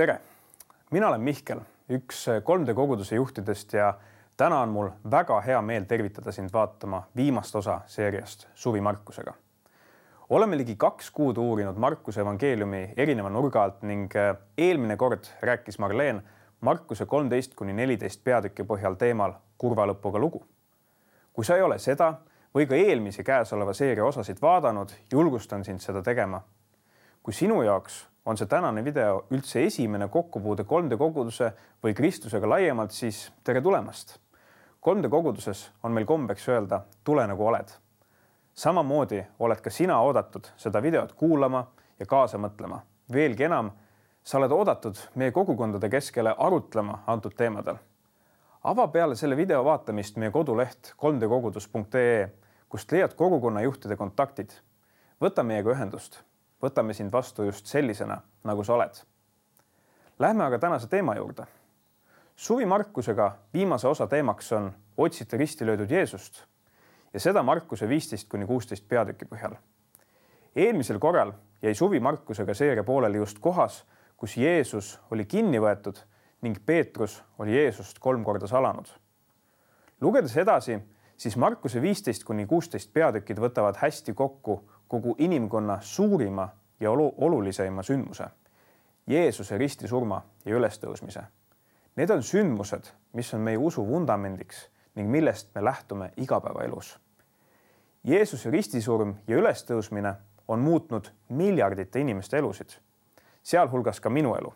tere, mina olen Mihkel, üks 3D koguduse juhtidest ja täna on mul väga hea meel tervitada sind vaatama viimast osa seeriast Suvi Markusega. oleme ligi kaks kuud uurinud Markuse evangeeliumi erineva nurga alt ning äh, eelmine kord rääkis Marleen Markuse kolmteist kuni neliteist peatüki põhjal teemal kurva lõpuga lugu. kui sa ei ole seda või ka eelmisi käesoleva seeria osasid vaadanud, julgustan sind seda tegema. kui sinu jaoks on see tänane video üldse esimene kokkupuude 3D koguduse või Kristusega laiemalt, siis tere tulemast. 3D koguduses on meil kombeks öelda, tule nagu oled. samamoodi oled ka sina oodatud seda videot kuulama ja kaasa mõtlema. veelgi enam, sa oled oodatud meie kogukondade keskele arutlema antud teemadel. ava peale selle video vaatamist meie koduleht 3dkogudus.ee, kust leiad kogukonna juhtide kontaktid. võta meiega ühendust võtame sind vastu just sellisena, nagu sa oled. Lähme aga tänase teema juurde. suvi Markusega viimase osa teemaks on otsite risti löödud Jeesust ja seda Markuse viisteist kuni kuusteist peatüki põhjal. eelmisel korral jäi suvi Markusega seeria pooleli just kohas, kus Jeesus oli kinni võetud ning Peetrus oli Jeesust kolm korda salanud. lugedes edasi, siis Markuse viisteist kuni kuusteist peatükid võtavad hästi kokku kogu inimkonna suurima ja olu oluliseima sündmuse, Jeesuse ristisurma ja ülestõusmise. Need on sündmused, mis on meie usu vundamendiks ning millest me lähtume igapäevaelus. Jeesuse ristisurm ja ülestõusmine on muutnud miljardite inimeste elusid, sealhulgas ka minu elu.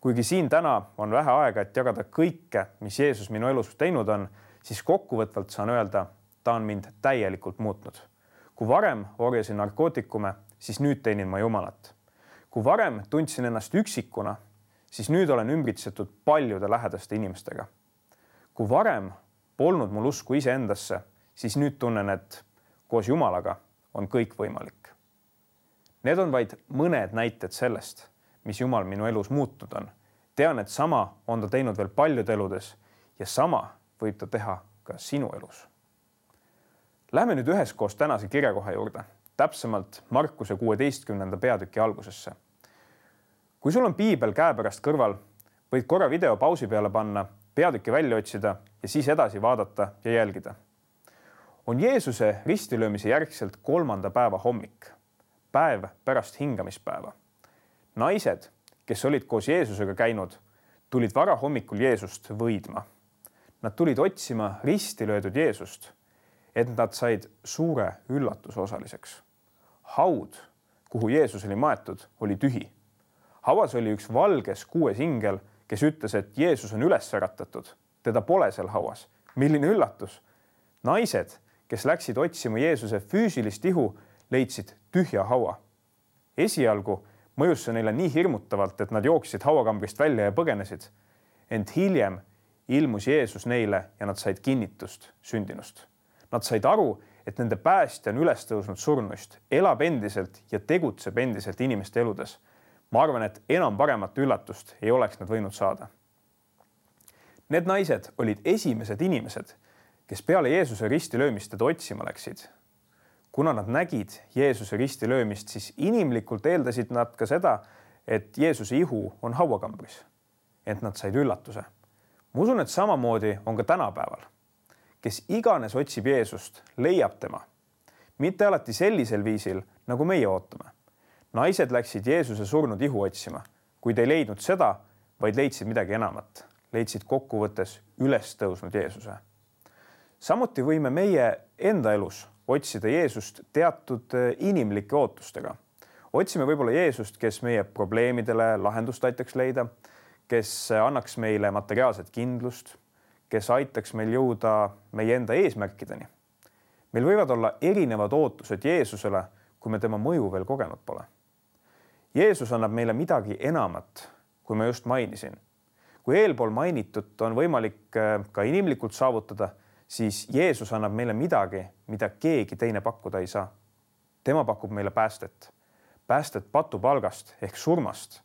kuigi siin täna on vähe aega, et jagada kõike, mis Jeesus minu elus teinud on, siis kokkuvõtvalt saan öelda, ta on mind täielikult muutnud kui varem orjasin narkootikume, siis nüüd teenin ma Jumalat. kui varem tundsin ennast üksikuna, siis nüüd olen ümbritsetud paljude lähedaste inimestega. kui varem polnud mul usku iseendasse, siis nüüd tunnen, et koos Jumalaga on kõik võimalik. Need on vaid mõned näited sellest, mis Jumal minu elus muutnud on. tean, et sama on ta teinud veel paljude eludes ja sama võib ta teha ka sinu elus Lähme nüüd üheskoos tänase kirjakoha juurde, täpsemalt Markuse kuueteistkümnenda peatüki algusesse. kui sul on piibel käepärast kõrval, võid korra video pausi peale panna, peatüki välja otsida ja siis edasi vaadata ja jälgida. on Jeesuse ristilöömise järgselt kolmanda päeva hommik, päev pärast hingamispäeva. naised, kes olid koos Jeesusega käinud, tulid varahommikul Jeesust võidma. Nad tulid otsima risti löödud Jeesust et nad said suure üllatuse osaliseks. haud, kuhu Jeesus oli maetud, oli tühi. hauas oli üks valges kuues ingel, kes ütles, et Jeesus on üles äratatud, teda pole seal hauas. milline üllatus! naised, kes läksid otsima Jeesuse füüsilist ihu, leidsid tühja haua. esialgu mõjus see neile nii hirmutavalt, et nad jooksid hauakambrist välja ja põgenesid. ent hiljem ilmus Jeesus neile ja nad said kinnitust sündinust Nad said aru, et nende päästja on üles tõusnud surnuist, elab endiselt ja tegutseb endiselt inimeste eludes. ma arvan, et enam paremat üllatust ei oleks nad võinud saada. Need naised olid esimesed inimesed, kes peale Jeesuse ristilöömist teda otsima läksid. kuna nad nägid Jeesuse ristilöömist, siis inimlikult eeldasid nad ka seda, et Jeesuse ihu on hauakambris. ent nad said üllatuse. ma usun, et samamoodi on ka tänapäeval kes iganes otsib Jeesust, leiab tema. mitte alati sellisel viisil, nagu meie ootame. naised läksid Jeesuse surnud ihu otsima, kuid ei leidnud seda, vaid leidsid midagi enamat, leidsid kokkuvõttes üles tõusnud Jeesuse. samuti võime meie enda elus otsida Jeesust teatud eh, inimlike ootustega. otsime võib-olla Jeesust, kes meie probleemidele lahendust aitaks leida, kes annaks meile materiaalset kindlust kes aitaks meil jõuda meie enda eesmärkideni. meil võivad olla erinevad ootused Jeesusele, kui me tema mõju veel kogenud pole. Jeesus annab meile midagi enamat, kui ma just mainisin. kui eelpool mainitut on võimalik äh, ka inimlikult saavutada, siis Jeesus annab meile midagi, mida keegi teine pakkuda ei saa. tema pakub meile päästet, päästet patupalgast ehk surmast.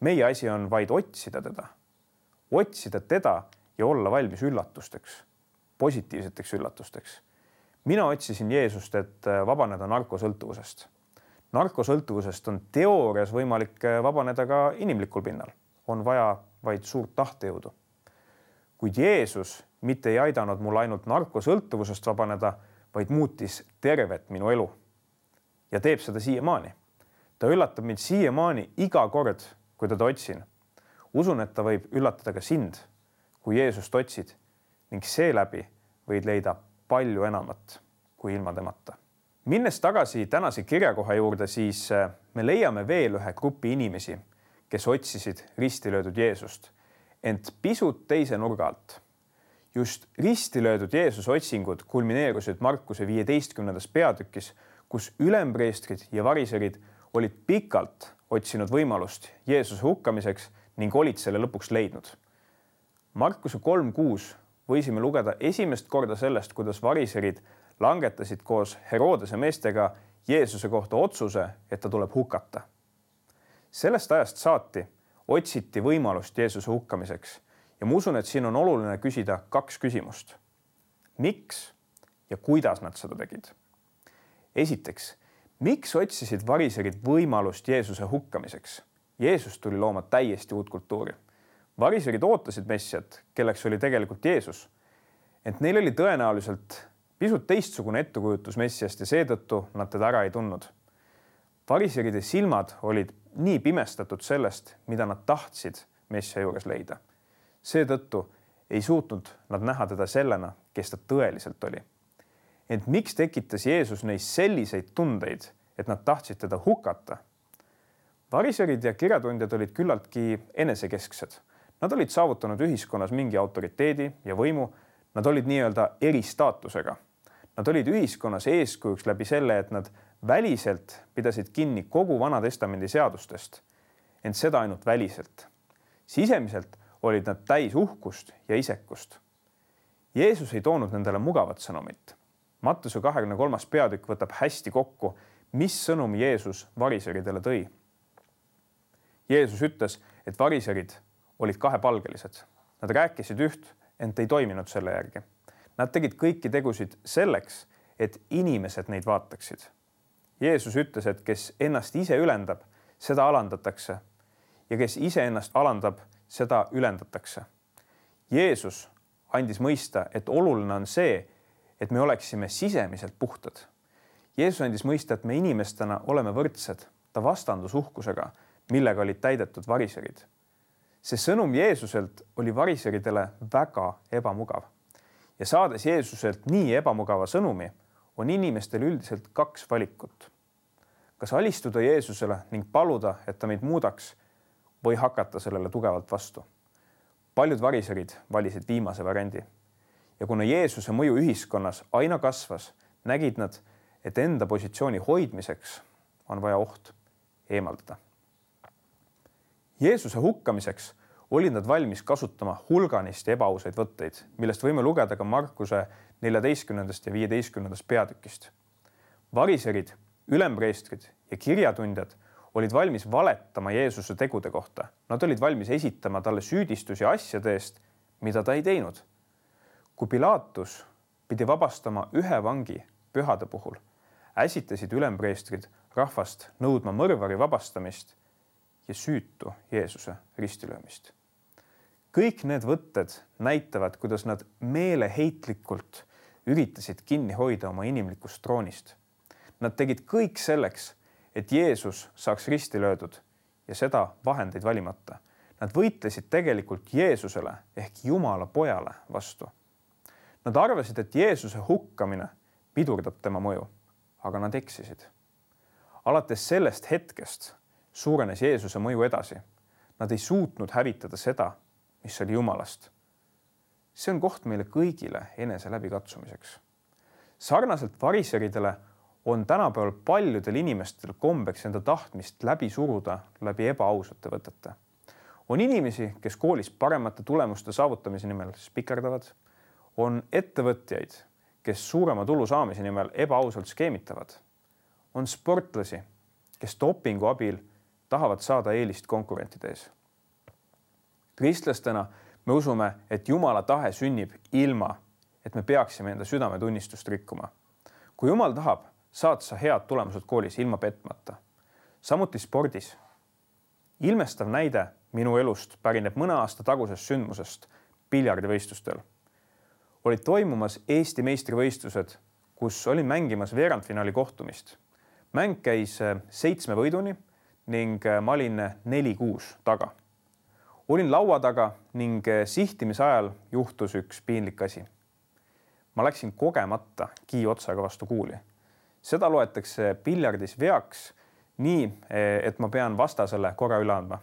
meie asi on vaid otsida teda, otsida teda ja olla valmis üllatusteks, positiivseteks üllatusteks. mina otsisin Jeesust, et äh, vabaneda narkosõltuvusest. narkosõltuvusest on teoorias võimalik äh, vabaneda ka inimlikul pinnal. on vaja vaid suurt tahtejõudu. kuid Jeesus mitte ei aidanud mul ainult narkosõltuvusest vabaneda, vaid muutis tervet minu elu. ja teeb seda siiamaani. ta üllatab mind siiamaani iga kord, kui teda otsin. usun, et ta võib üllatada ka sind, kui Jeesust otsid ning seeläbi võid leida palju enamat kui ilma temata. minnes tagasi tänase kirjakoha juurde, siis äh, me leiame veel ühe grupi inimesi, kes otsisid risti löödud Jeesust, ent pisut teise nurga alt just risti löödud Jeesuse otsingud kulmineerusid Markuse viieteistkümnendas peatükis, kus ülempreestrid ja variserid olid pikalt otsinud võimalust Jeesuse hukkamiseks ning olid selle lõpuks leidnud. Markuse kolm kuus võisime lugeda esimest korda sellest, kuidas variserid langetasid koos Herodese meestega Jeesuse kohta otsuse, et ta tuleb hukata. sellest ajast saati otsiti võimalust Jeesuse hukkamiseks ja ma usun, et siin on oluline küsida kaks küsimust. miks ja kuidas nad seda tegid? esiteks, miks otsisid variserid võimalust Jeesuse hukkamiseks? Jeesus tuli looma täiesti uut kultuuri. Variserid ootasid messiat, kelleks oli tegelikult Jeesus. ent neil oli tõenäoliselt pisut teistsugune ettekujutus messiast ja seetõttu nad teda ära ei tundnud. variseride silmad olid nii pimestatud sellest, mida nad tahtsid messia juures leida seetõttu ei suutnud nad näha teda sellena, kes ta tõeliselt oli. ent miks tekitas Jeesus neis selliseid tundeid, et nad tahtsid teda hukata? variserid ja kirjatundjad olid küllaltki enesekesksed. Nad olid saavutanud ühiskonnas mingi autoriteedi ja võimu. Nad olid nii-öelda eristaatusega. Nad olid ühiskonnas eeskujuks läbi selle, et nad väliselt pidasid kinni kogu Vana Testamendi seadustest, ent seda ainult väliselt. sisemiselt olid nad täis uhkust ja isekust. Jeesus ei toonud nendele mugavat sõnumit. Mattuse kahekümne kolmas peatükk võtab hästi kokku, mis sõnumi Jeesus variseridele tõi. Jeesus ütles, et variserid olid kahepalgelised. Nad rääkisid üht, ent ei toiminud selle järgi. Nad tegid kõiki tegusid selleks, et inimesed neid vaataksid. Jeesus ütles, et kes ennast ise ülendab, seda alandatakse ja kes iseennast alandab, seda ülendatakse. Jeesus andis mõista, et oluline on see, et me oleksime sisemiselt puhtad. Jeesus andis mõista, et me inimestena oleme võrdsed, ta vastandus uhkusega, millega olid täidetud variserid. See sõnum Jeesuselt oli variseridele väga ebamugav ja saades Jeesuselt nii ebamugava sõnumi, on inimestel üldiselt kaks valikut. kas alistuda Jeesusele ning paluda, et ta meid muudaks või hakata sellele tugevalt vastu. paljud variserid valisid viimase variandi ja kuna Jeesuse mõju ühiskonnas aina kasvas, nägid nad, et enda positsiooni hoidmiseks on vaja oht eemaldada. Jeesuse hukkamiseks olid nad valmis kasutama hulganisti ebaausaid võtteid, millest võime lugeda ka Markuse neljateistkümnendast ja viieteistkümnendast peatükist. variserid, ülempreestrid ja kirjatundjad olid valmis valetama Jeesuse tegude kohta. Nad olid valmis esitama talle süüdistusi asjade eest, mida ta ei teinud. kui Pilatus pidi vabastama ühe vangi pühade puhul, äsitasid ülempreestrid rahvast nõudma mõrvari vabastamist ja süütu Jeesuse ristilöömist. kõik need võtted näitavad, kuidas nad meeleheitlikult üritasid kinni hoida oma inimlikust troonist. Nad tegid kõik selleks et Jeesus saaks risti löödud ja seda vahendeid valimata. Nad võitlesid tegelikult Jeesusele ehk Jumala pojale vastu. Nad arvasid, et Jeesuse hukkamine pidurdab tema mõju, aga nad eksisid. alates sellest hetkest suurenes Jeesuse mõju edasi. Nad ei suutnud hävitada seda, mis oli Jumalast. see on koht meile kõigile enese läbikatsumiseks. sarnaselt variseridele on tänapäeval paljudel inimestel kombeks enda tahtmist läbi suruda läbi ebaausate võtete. on inimesi, kes koolis paremate tulemuste saavutamise nimel spikerdavad, on ettevõtjaid, kes suurema tulu saamise nimel ebaausalt skeemitavad, on sportlasi, kes dopingu abil tahavad saada eelist konkurentide ees. kristlastena me usume, et Jumala tahe sünnib ilma, et me peaksime enda südametunnistust rikkuma. kui Jumal tahab, saad sa head tulemused koolis ilma petmata. samuti spordis. ilmestav näide minu elust pärineb mõne aasta tagusest sündmusest piljardivõistlustel. olid toimumas Eesti meistrivõistlused, kus olin mängimas veerandfinaali kohtumist. mäng käis seitsme võiduni ning ma olin neli-kuus taga. olin laua taga ning sihtimise ajal juhtus üks piinlik asi. ma läksin kogemata kii otsaga vastu kuuli. seda loetakse piljardis veaks nii, et ma pean vastasele korra üle andma.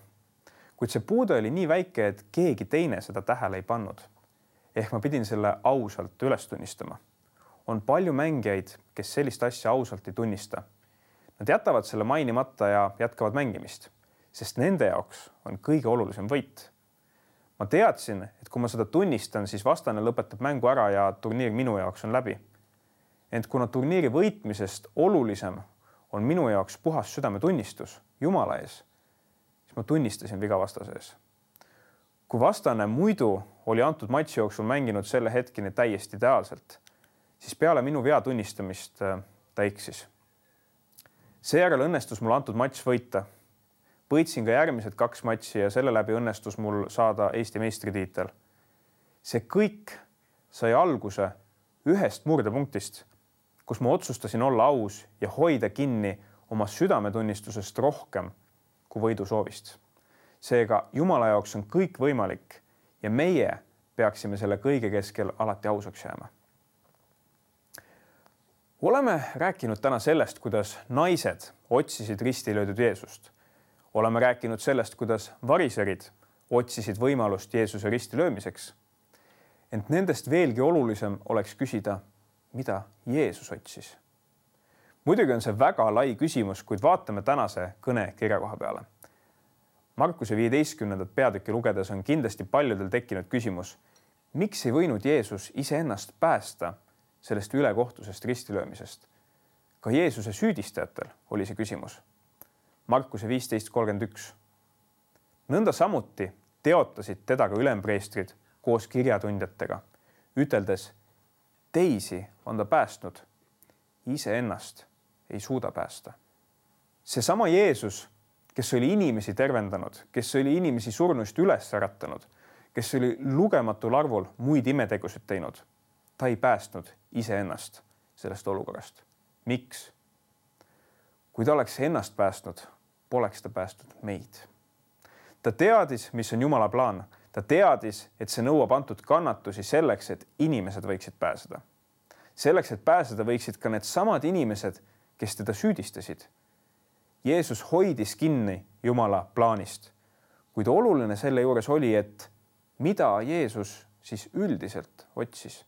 kuid see puude oli nii väike, et keegi teine seda tähele ei pannud. ehk ma pidin selle ausalt üles tunnistama. on palju mängijaid, kes sellist asja ausalt ei tunnista. Nad jätavad selle mainimata ja jätkavad mängimist, sest nende jaoks on kõige olulisem võit. ma teadsin, et kui ma seda tunnistan, siis vastane lõpetab mängu ära ja turniir minu jaoks on läbi. ent kuna turniiri võitmisest olulisem on minu jaoks puhas südametunnistus Jumala ees, siis ma tunnistasin viga vastase ees. kui vastane muidu oli antud matši jooksul mänginud selle hetkeni täiesti ideaalselt, siis peale minu vea tunnistamist äh, ta eksis. Seejärel õnnestus mul antud matš võita. võitsin ka järgmised kaks matši ja selle läbi õnnestus mul saada Eesti meistritiitel. see kõik sai alguse ühest murdepunktist kus ma otsustasin olla aus ja hoida kinni oma südametunnistusest rohkem kui võidusoovist. seega Jumala jaoks on kõik võimalik ja meie peaksime selle kõige keskel alati ausaks jääma. Oleme rääkinud täna sellest, kuidas naised otsisid risti löödud Jeesust. oleme rääkinud sellest, kuidas variserid otsisid võimalust Jeesuse risti löömiseks. ent nendest veelgi olulisem oleks küsida mida Jeesus otsis? muidugi on see väga lai küsimus, kuid vaatame tänase kõne kirjakoha peale. Markuse viieteistkümnendat peatükki lugedes on kindlasti paljudel tekkinud küsimus, miks ei võinud Jeesus iseennast päästa sellest ülekohtusest ristilöömisest? ka Jeesuse süüdistajatel oli see küsimus. Markuse viisteist kolmkümmend üks. nõnda samuti teotasid teda ka ülempreestrid koos kirjatundjatega, üteldes teisi on ta päästnud, iseennast ei suuda päästa. seesama Jeesus, kes oli inimesi tervendanud, kes oli inimesi surnuist üles äratanud, kes oli lugematul arvul muid imetegusid teinud, ta ei päästnud iseennast sellest olukorrast. miks? kui ta oleks ennast päästnud, poleks ta päästnud meid. ta teadis, mis on Jumala plaan ta teadis, et see nõuab antud kannatusi selleks, et inimesed võiksid pääseda. selleks, et pääseda, võiksid ka needsamad inimesed, kes teda süüdistasid. Jeesus hoidis kinni Jumala plaanist, kuid oluline selle juures oli, et mida Jeesus siis üldiselt otsis.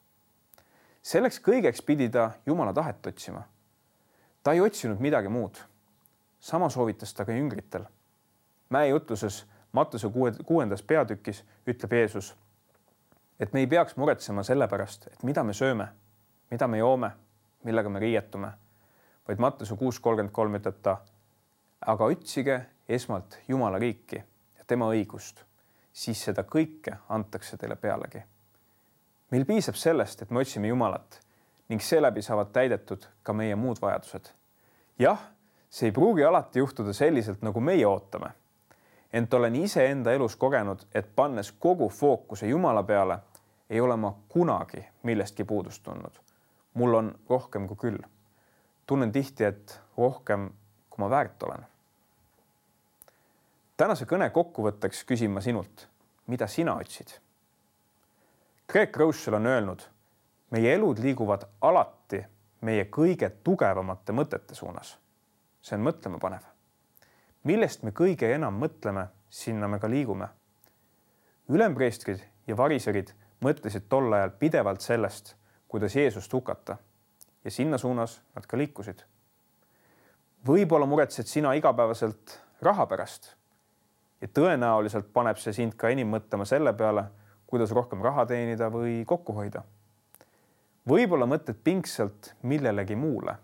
Selleks kõigeks pidi ta Jumala tahet otsima. ta ei otsinud midagi muud. sama soovitas ta ka jüngritel. mäejutluses Mattuse kuue, kuuendas peatükis ütleb Jeesus, et me ei peaks muretsema selle pärast, et mida me sööme, mida me joome, millega me riietume, vaid Mattuse kuus kolmkümmend kolm ütleb ta, aga otsige esmalt Jumala riiki ja tema õigust, siis seda kõike antakse teile pealegi. Meil piisab sellest, et me otsime Jumalat ning seeläbi saavad täidetud ka meie muud vajadused. jah, see ei pruugi alati juhtuda selliselt, nagu meie ootame ent olen iseenda elus kogenud, et pannes kogu fookuse Jumala peale, ei ole ma kunagi millestki puudust tundnud. mul on rohkem kui küll. tunnen tihti, et rohkem, kui ma väärt olen. tänase kõne kokkuvõtteks küsin ma sinult, mida sina otsid? Greg Rousseau on öelnud, meie elud liiguvad alati meie kõige tugevamate mõtete suunas. see on mõtlemapanev millest me kõige enam mõtleme, sinna me ka liigume. ülempreestrid ja variserid mõtlesid tol ajal pidevalt sellest, kuidas Jeesust hukata ja sinna suunas nad ka liikusid. võib-olla muretsed sina igapäevaselt raha pärast ja tõenäoliselt paneb see sind ka enim mõtlema selle peale, kuidas rohkem raha teenida või kokku hoida. võib-olla mõtled pingsalt millelegi muule,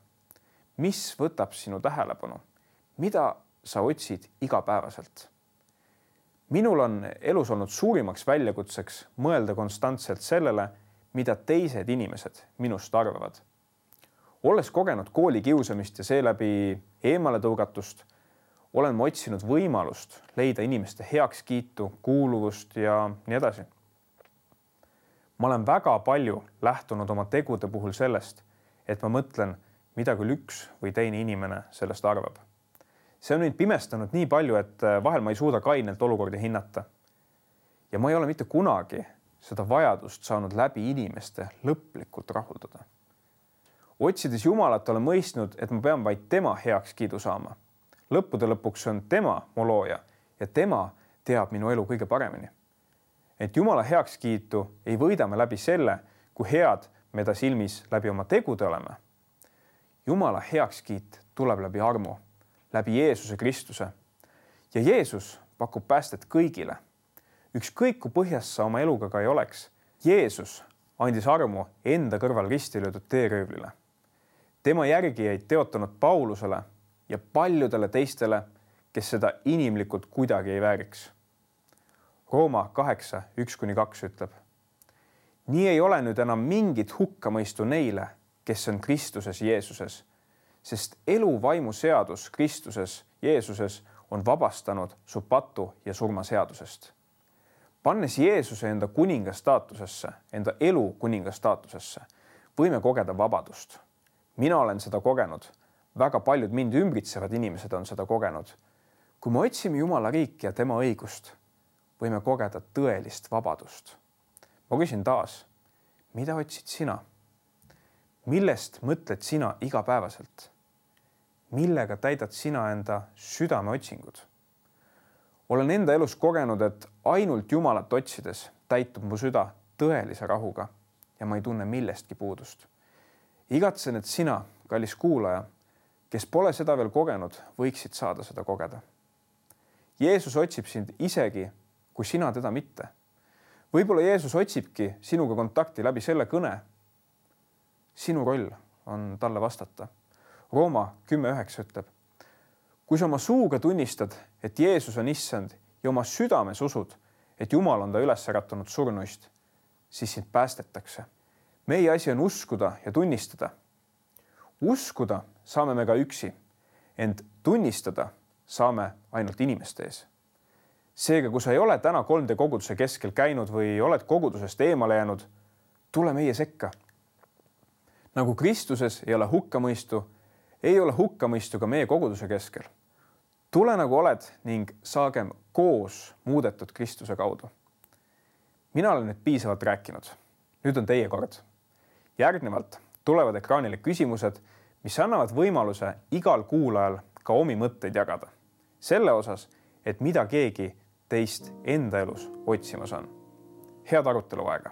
mis võtab sinu tähelepanu, mida sa otsid igapäevaselt. minul on elus olnud suurimaks väljakutseks mõelda konstantselt sellele, mida teised inimesed minust arvavad. olles kogenud koolikiusamist ja seeläbi eemaletõugatust, olen ma otsinud võimalust leida inimeste heakskiitu, kuuluvust ja nii edasi. Ma olen väga palju lähtunud oma tegude puhul sellest, et ma mõtlen, mida küll üks või teine inimene sellest arvab. see on mind pimestanud nii palju, et vahel ma ei suuda kainelt olukordi hinnata. ja ma ei ole mitte kunagi seda vajadust saanud läbi inimeste lõplikult rahuldada. otsides Jumalat, olen mõistnud, et ma pean vaid tema heakskiidu saama lõppude lõpuks on tema mu looja ja tema teab minu elu kõige paremini. Et Jumala heakskiitu ei võida me läbi selle, kui head me ta silmis läbi oma tegude oleme. Jumala heakskiit tuleb läbi armu, läbi Jeesuse Kristuse. ja Jeesus pakub päästet kõigile. ükskõik kui põhjas sa oma eluga ka ei oleks, Jeesus andis armu enda kõrval risti löödud teeröövlile. tema järgijaid teotanud Paulusele ja paljudele teistele, kes seda inimlikult kuidagi ei vääriks. Rooma kaheksa, üks kuni kaks ütleb. nii ei ole nüüd enam mingit hukkamõistu neile, kes on Kristuses Jeesuses, sest elu vaimu seadus Kristuses Jeesuses on vabastanud su patu ja surma seadusest. pannes Jeesuse enda kuninga staatusesse, enda elu kuninga staatusesse, võime kogeda vabadust. mina olen seda kogenud väga paljud mind ümbritsevad inimesed on seda kogenud. kui me otsime Jumala riiki ja tema õigust, võime kogeda tõelist vabadust. ma küsin taas, mida otsid sina? millest mõtled sina igapäevaselt? millega täidad sina enda südameotsingud? olen enda elus kogenud, et ainult Jumalat otsides täitub mu süda tõelise rahuga ja ma ei tunne millestki puudust. igatsen, et sina, kallis kuulaja kes pole seda veel kogenud, võiksid saada seda kogeda. Jeesus otsib sind isegi, kui sina teda mitte. võib-olla Jeesus otsibki sinuga kontakti läbi selle kõne. sinu roll on talle vastata. Rooma kümme üheksa ütleb. kui sa oma suuga tunnistad, et Jeesus on issand ja oma südames usud, et Jumal on ta üles äratunud surnuist, siis sind päästetakse. meie asi on uskuda ja tunnistada. uskuda saame me ka üksi, ent tunnistada saame ainult inimeste ees. Seega, kui sa ei ole täna 3D koguduse keskel käinud või oled kogudusest eemale jäänud, tule meie sekka. nagu Kristuses ei ole hukkamõistu, ei ole hukkamõistu ka meie koguduse keskel. tule nagu oled ning saagem koos muudetud Kristuse kaudu. mina olen nüüd piisavalt rääkinud. nüüd on teie kord. järgnevalt tulevad ekraanile küsimused mis annavad võimaluse igal kuulajal ka omi mõtteid jagada selle osas, et mida keegi teist enda elus otsimas on. head arutelu aega